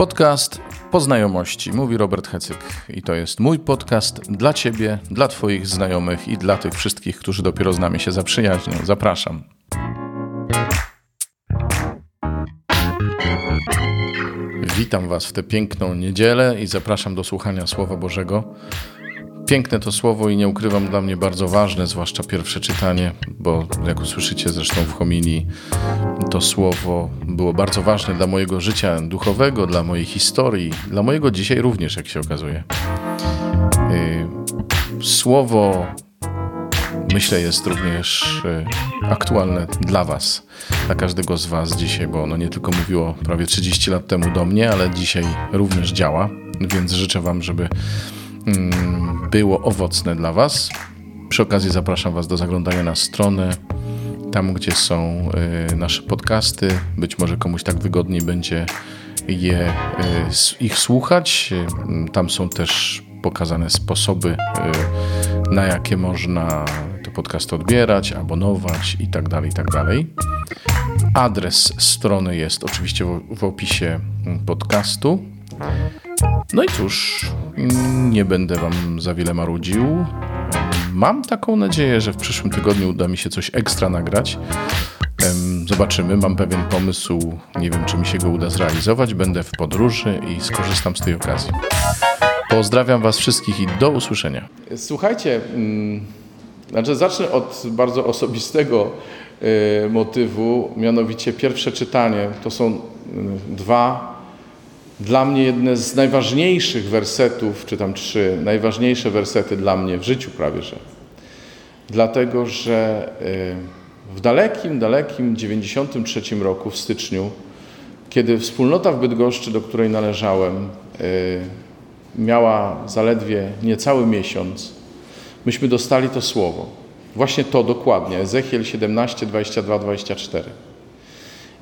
Podcast po znajomości, mówi Robert Hecyk. I to jest mój podcast dla Ciebie, dla Twoich znajomych i dla tych wszystkich, którzy dopiero z nami się zaprzyjaźnią. Zapraszam. Witam Was w tę piękną niedzielę i zapraszam do słuchania Słowa Bożego. Piękne to słowo i nie ukrywam dla mnie bardzo ważne, zwłaszcza pierwsze czytanie, bo jak usłyszycie zresztą w homilii, to słowo było bardzo ważne dla mojego życia duchowego, dla mojej historii, dla mojego dzisiaj również, jak się okazuje. Y, słowo myślę jest również y, aktualne dla Was, dla każdego z Was dzisiaj, bo ono nie tylko mówiło prawie 30 lat temu do mnie, ale dzisiaj również działa, więc życzę Wam, żeby było owocne dla Was. Przy okazji zapraszam Was do zaglądania na stronę, tam gdzie są y, nasze podcasty. Być może komuś tak wygodniej będzie je, y, ich słuchać. Tam są też pokazane sposoby, na jakie można te podcasty odbierać, abonować itd. Tak itd. Tak Adres strony jest oczywiście w, w opisie podcastu. No i cóż, nie będę Wam za wiele marudził. Mam taką nadzieję, że w przyszłym tygodniu uda mi się coś ekstra nagrać. Zobaczymy, mam pewien pomysł. Nie wiem, czy mi się go uda zrealizować. Będę w podróży i skorzystam z tej okazji. Pozdrawiam Was wszystkich i do usłyszenia. Słuchajcie, mm, znaczy zacznę od bardzo osobistego y, motywu, mianowicie pierwsze czytanie. To są y, dwa, dla mnie jedne z najważniejszych wersetów, czy tam trzy, najważniejsze wersety dla mnie w życiu prawie że. Dlatego, że y, w dalekim, dalekim 93 roku, w styczniu, kiedy wspólnota w Bydgoszczy, do której należałem, miała zaledwie niecały miesiąc, myśmy dostali to słowo. Właśnie to dokładnie, Ezechiel 17, 22, 24.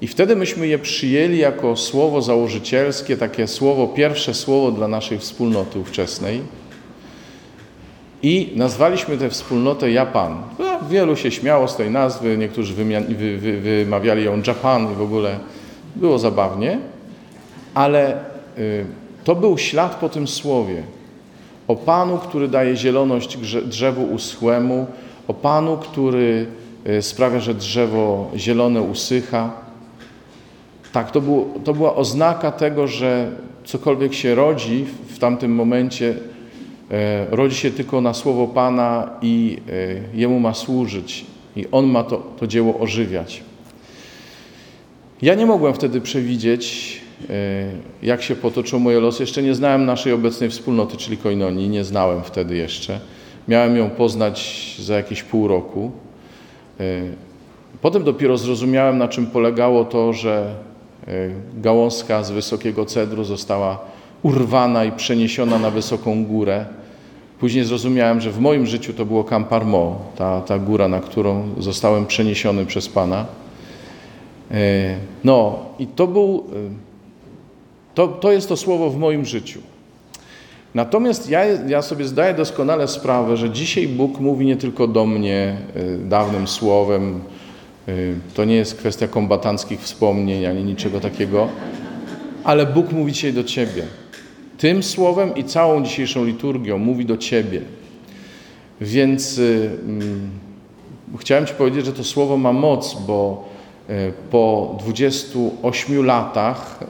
I wtedy myśmy je przyjęli jako słowo założycielskie, takie słowo, pierwsze słowo dla naszej wspólnoty ówczesnej. I nazwaliśmy tę wspólnotę Japan. No, wielu się śmiało z tej nazwy, niektórzy wy, wy, wymawiali ją Japan i w ogóle było zabawnie, ale y, to był ślad po tym słowie. O Panu, który daje zieloność drzewu uschłemu, o Panu, który y, sprawia, że drzewo zielone usycha. Tak, to, było, to była oznaka tego, że cokolwiek się rodzi w tamtym momencie, e, rodzi się tylko na słowo Pana i e, Jemu ma służyć. I On ma to, to dzieło ożywiać. Ja nie mogłem wtedy przewidzieć, E, jak się potoczył moje los. Jeszcze nie znałem naszej obecnej wspólnoty, czyli Koinonii, nie znałem wtedy jeszcze. Miałem ją poznać za jakieś pół roku. Potem dopiero zrozumiałem, na czym polegało to, że gałązka z wysokiego cedru została urwana i przeniesiona na wysoką górę. Później zrozumiałem, że w moim życiu to było Camparmo, ta, ta góra, na którą zostałem przeniesiony przez Pana. No i to był to, to jest to słowo w moim życiu. Natomiast ja, ja sobie zdaję doskonale sprawę, że dzisiaj Bóg mówi nie tylko do mnie dawnym słowem. Y, to nie jest kwestia kombatanckich wspomnień ani niczego takiego, ale Bóg mówi dzisiaj do ciebie. Tym słowem i całą dzisiejszą liturgią mówi do ciebie. Więc y, mm, chciałem Ci powiedzieć, że to słowo ma moc, bo E, po 28 latach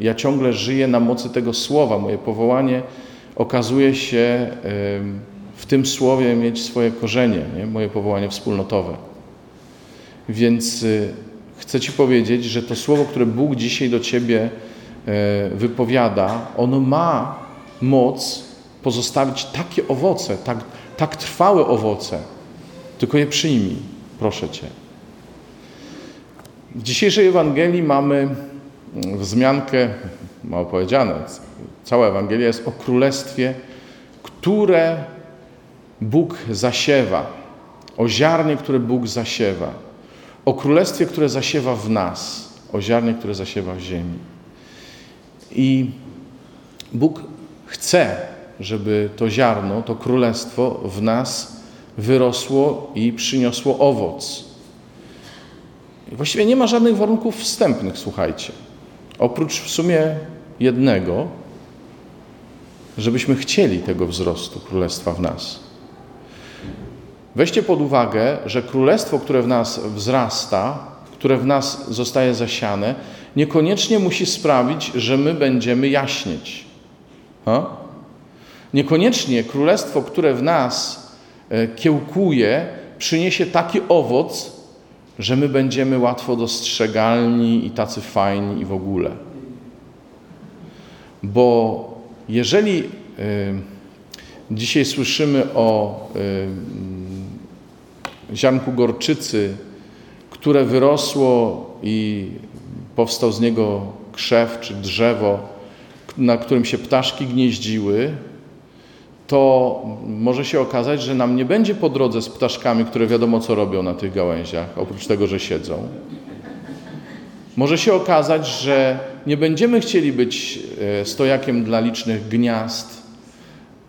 ja ciągle żyję na mocy tego słowa. Moje powołanie okazuje się w tym słowie mieć swoje korzenie, nie? moje powołanie wspólnotowe. Więc chcę Ci powiedzieć, że to słowo, które Bóg dzisiaj do Ciebie wypowiada, ono ma moc pozostawić takie owoce, tak, tak trwałe owoce. Tylko je przyjmij, proszę Cię. W dzisiejszej Ewangelii mamy wzmiankę, mało powiedziane, cała Ewangelia jest o królestwie, które Bóg zasiewa, o ziarnie, które Bóg zasiewa, o królestwie, które zasiewa w nas, o ziarnie, które zasiewa w ziemi. I Bóg chce, żeby to ziarno, to królestwo w nas wyrosło i przyniosło owoc. Właściwie nie ma żadnych warunków wstępnych, słuchajcie. Oprócz w sumie jednego, żebyśmy chcieli tego wzrostu Królestwa w nas. Weźcie pod uwagę, że Królestwo, które w nas wzrasta, które w nas zostaje zasiane, niekoniecznie musi sprawić, że my będziemy jaśnieć. Ha? Niekoniecznie Królestwo, które w nas e, kiełkuje, przyniesie taki owoc, że my będziemy łatwo dostrzegalni i tacy fajni i w ogóle. Bo jeżeli y, dzisiaj słyszymy o y, ziarnku gorczycy, które wyrosło i powstał z niego krzew czy drzewo, na którym się ptaszki gnieździły, to może się okazać, że nam nie będzie po drodze z ptaszkami, które wiadomo co robią na tych gałęziach, oprócz tego, że siedzą. Może się okazać, że nie będziemy chcieli być e, stojakiem dla licznych gniazd.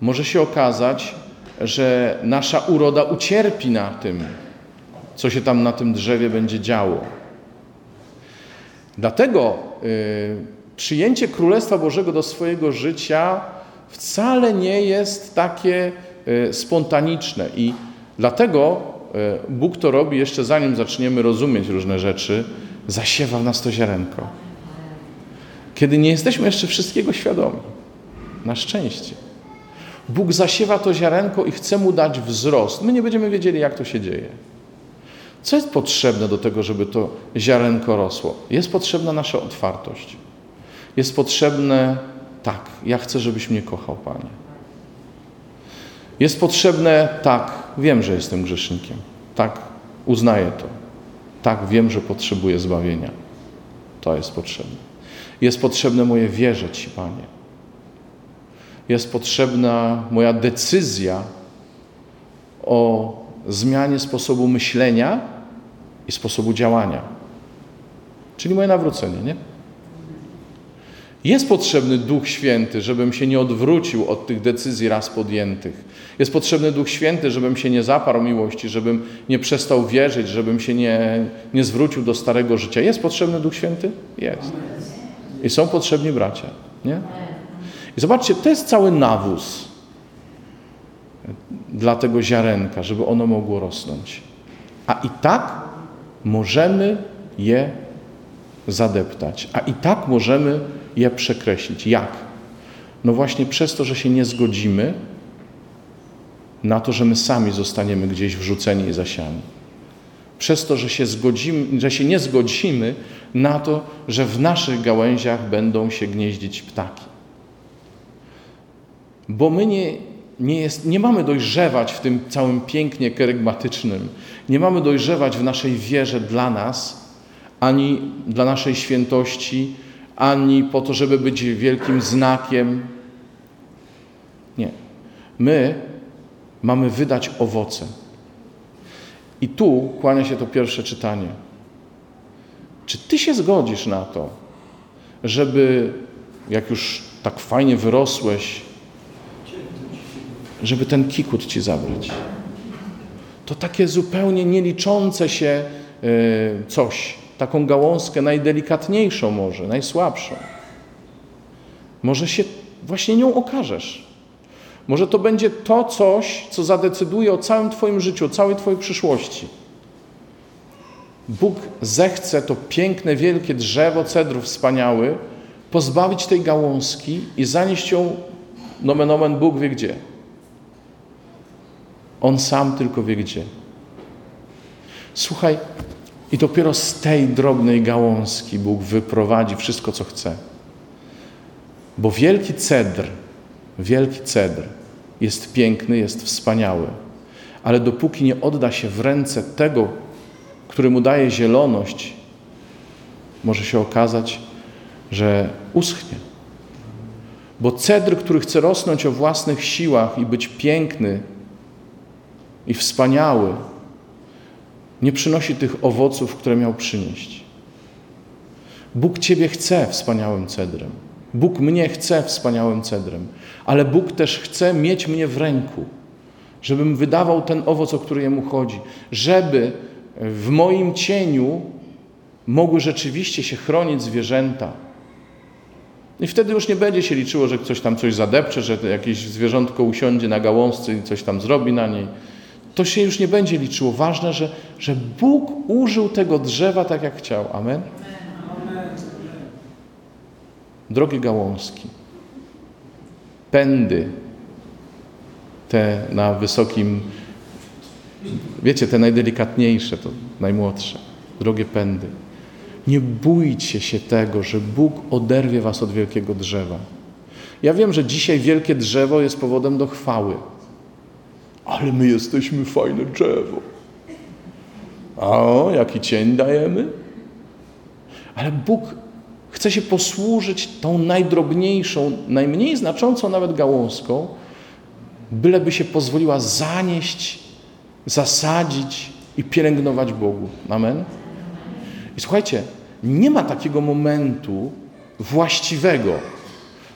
Może się okazać, że nasza uroda ucierpi na tym, co się tam na tym drzewie będzie działo. Dlatego y, przyjęcie Królestwa Bożego do swojego życia wcale nie jest takie e, spontaniczne i dlatego e, Bóg to robi jeszcze zanim zaczniemy rozumieć różne rzeczy, zasiewa w nas to ziarenko. Kiedy nie jesteśmy jeszcze wszystkiego świadomi. Na szczęście. Bóg zasiewa to ziarenko i chce mu dać wzrost. My nie będziemy wiedzieli, jak to się dzieje. Co jest potrzebne do tego, żeby to ziarenko rosło? Jest potrzebna nasza otwartość. Jest potrzebne tak, ja chcę, żebyś mnie kochał, Panie. Jest potrzebne, tak, wiem, że jestem grzesznikiem. Tak, uznaję to. Tak, wiem, że potrzebuję zbawienia. To jest potrzebne. Jest potrzebne moje wierze Ci, Panie. Jest potrzebna moja decyzja o zmianie sposobu myślenia i sposobu działania. Czyli moje nawrócenie, nie? Jest potrzebny Duch Święty, żebym się nie odwrócił od tych decyzji raz podjętych. Jest potrzebny Duch Święty, żebym się nie zaparł miłości, żebym nie przestał wierzyć, żebym się nie, nie zwrócił do starego życia. Jest potrzebny Duch Święty? Jest. I są potrzebni bracia. Nie? I zobaczcie, to jest cały nawóz dla tego ziarenka, żeby ono mogło rosnąć. A i tak możemy je zadeptać. A i tak możemy je przekreślić. Jak? No właśnie przez to, że się nie zgodzimy na to, że my sami zostaniemy gdzieś wrzuceni i zasiani. Przez to, że się, zgodzimy, że się nie zgodzimy na to, że w naszych gałęziach będą się gnieździć ptaki. Bo my nie, nie, jest, nie mamy dojrzewać w tym całym pięknie kerygmatycznym, nie mamy dojrzewać w naszej wierze dla nas, ani dla naszej świętości, ani po to, żeby być wielkim znakiem. Nie. My mamy wydać owoce. I tu kłania się to pierwsze czytanie. Czy ty się zgodzisz na to, żeby, jak już tak fajnie wyrosłeś, żeby ten kikut ci zabrać? To takie zupełnie nieliczące się e, coś taką gałązkę najdelikatniejszą może, najsłabszą. Może się właśnie nią okażesz. Może to będzie to coś, co zadecyduje o całym Twoim życiu, o całej Twojej przyszłości. Bóg zechce to piękne, wielkie drzewo cedrów wspaniały pozbawić tej gałązki i zanieść ją, nomen omen, Bóg wie gdzie. On sam tylko wie gdzie. Słuchaj, i dopiero z tej drobnej gałązki Bóg wyprowadzi wszystko, co chce. Bo wielki cedr, wielki cedr jest piękny, jest wspaniały, ale dopóki nie odda się w ręce tego, który mu daje zieloność, może się okazać, że uschnie. Bo cedr, który chce rosnąć o własnych siłach i być piękny i wspaniały, nie przynosi tych owoców, które miał przynieść. Bóg Ciebie chce wspaniałym cedrem. Bóg mnie chce wspaniałym cedrem, ale Bóg też chce mieć mnie w ręku, żebym wydawał ten owoc, o który Jemu chodzi, żeby w moim cieniu mogły rzeczywiście się chronić zwierzęta, I wtedy już nie będzie się liczyło, że ktoś tam coś zadepcze, że jakieś zwierzątko usiądzie na gałązce i coś tam zrobi na niej. To się już nie będzie liczyło. Ważne, że, że Bóg użył tego drzewa tak, jak chciał. Amen? Drogie gałązki, pędy, te na wysokim, wiecie, te najdelikatniejsze, to najmłodsze, drogie pędy. Nie bójcie się tego, że Bóg oderwie was od wielkiego drzewa. Ja wiem, że dzisiaj wielkie drzewo jest powodem do chwały. Ale my jesteśmy fajne drzewo. A o, jaki cień dajemy? Ale Bóg chce się posłużyć tą najdrobniejszą, najmniej znaczącą nawet gałązką, byleby się pozwoliła zanieść, zasadzić i pielęgnować Bogu. Amen? I słuchajcie, nie ma takiego momentu właściwego.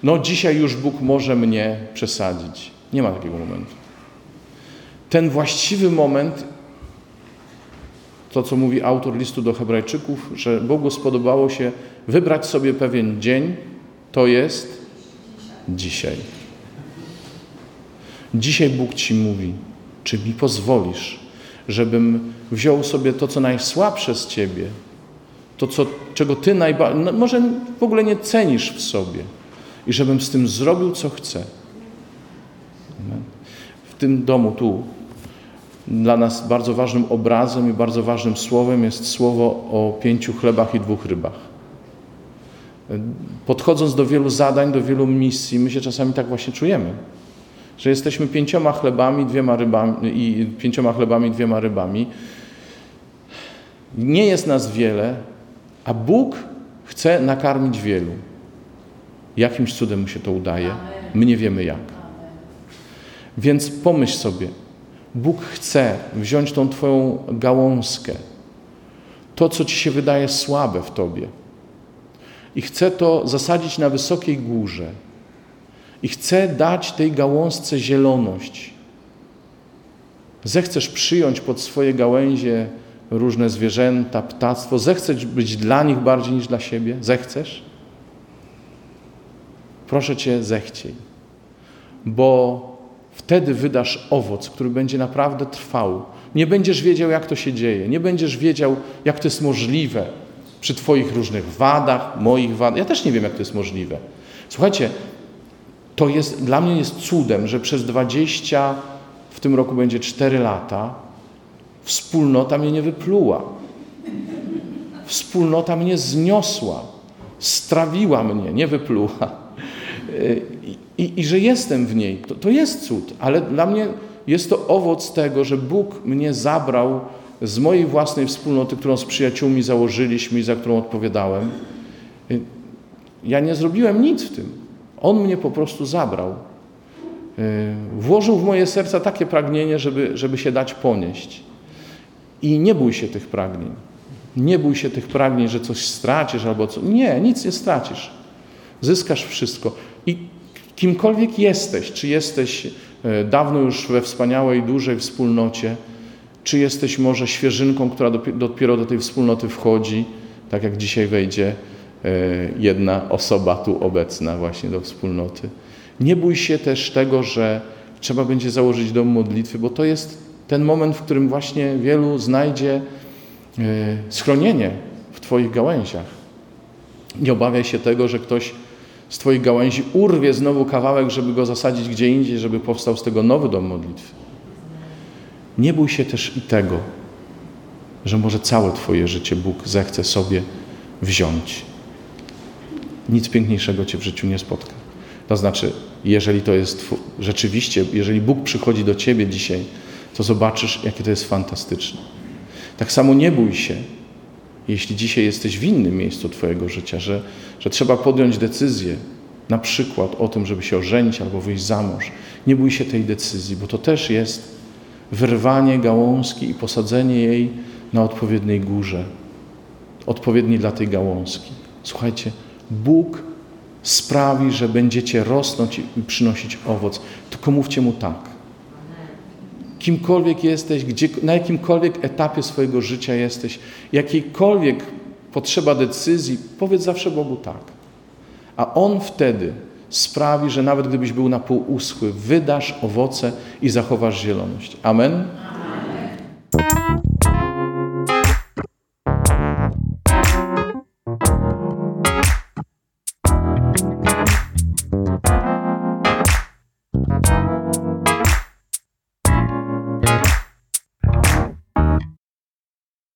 No, dzisiaj już Bóg może mnie przesadzić. Nie ma takiego momentu. Ten właściwy moment, to co mówi autor listu do Hebrajczyków, że Bogu spodobało się wybrać sobie pewien dzień, to jest dzisiaj. Dzisiaj Bóg ci mówi, czy mi pozwolisz, żebym wziął sobie to, co najsłabsze z ciebie, to, co, czego ty najbardziej, no, może w ogóle nie cenisz w sobie, i żebym z tym zrobił, co chcę. W tym domu tu dla nas bardzo ważnym obrazem i bardzo ważnym słowem jest słowo o pięciu chlebach i dwóch rybach. Podchodząc do wielu zadań, do wielu misji, my się czasami tak właśnie czujemy, że jesteśmy pięcioma chlebami, dwiema rybami i pięcioma chlebami, dwiema rybami. Nie jest nas wiele, a Bóg chce nakarmić wielu. Jakimś cudem mu się to udaje. My nie wiemy jak. Więc pomyśl sobie, Bóg chce wziąć tą Twoją gałązkę, to, co Ci się wydaje słabe w Tobie, i chce to zasadzić na wysokiej górze, i chce dać tej gałązce zieloność. Zechcesz przyjąć pod swoje gałęzie różne zwierzęta, ptactwo, zechcesz być dla nich bardziej niż dla siebie? Zechcesz? Proszę Cię, zechciej, bo wtedy wydasz owoc, który będzie naprawdę trwał. Nie będziesz wiedział, jak to się dzieje, nie będziesz wiedział, jak to jest możliwe przy Twoich różnych wadach, moich wadach. Ja też nie wiem, jak to jest możliwe. Słuchajcie, to jest, dla mnie jest cudem, że przez 20, w tym roku będzie 4 lata, wspólnota mnie nie wypluła. Wspólnota mnie zniosła, strawiła mnie, nie wypluła. I, i, i że jestem w niej. To, to jest cud, ale dla mnie jest to owoc tego, że Bóg mnie zabrał z mojej własnej wspólnoty, którą z przyjaciółmi założyliśmy i za którą odpowiadałem. Ja nie zrobiłem nic w tym. On mnie po prostu zabrał. Włożył w moje serca takie pragnienie, żeby, żeby się dać ponieść. I nie bój się tych pragnień. Nie bój się tych pragnień, że coś stracisz albo co. Nie, nic nie stracisz. Zyskasz wszystko. I kimkolwiek jesteś, czy jesteś e, dawno już we wspaniałej, dużej wspólnocie, czy jesteś może świeżynką, która dopiero do tej wspólnoty wchodzi, tak jak dzisiaj wejdzie e, jedna osoba tu obecna właśnie do wspólnoty. Nie bój się też tego, że trzeba będzie założyć dom modlitwy, bo to jest ten moment, w którym właśnie wielu znajdzie e, schronienie w Twoich gałęziach. Nie obawiaj się tego, że ktoś z Twoich gałęzi urwie znowu kawałek, żeby go zasadzić gdzie indziej, żeby powstał z tego nowy dom modlitwy. Nie bój się też i tego, że może całe Twoje życie Bóg zechce sobie wziąć. Nic piękniejszego Cię w życiu nie spotka. To znaczy, jeżeli to jest rzeczywiście, jeżeli Bóg przychodzi do Ciebie dzisiaj, to zobaczysz, jakie to jest fantastyczne. Tak samo nie bój się, jeśli dzisiaj jesteś w innym miejscu Twojego życia, że, że trzeba podjąć decyzję, na przykład o tym, żeby się ożenić albo wyjść za mąż. Nie bój się tej decyzji, bo to też jest wyrwanie gałązki i posadzenie jej na odpowiedniej górze, odpowiedniej dla tej gałązki. Słuchajcie, Bóg sprawi, że będziecie rosnąć i przynosić owoc. Tylko mówcie Mu tak kimkolwiek jesteś, gdzie, na jakimkolwiek etapie swojego życia jesteś, jakiejkolwiek potrzeba decyzji, powiedz zawsze Bogu tak. a On wtedy sprawi, że nawet gdybyś był na pół uschły, wydasz owoce i zachowasz zieloność. Amen.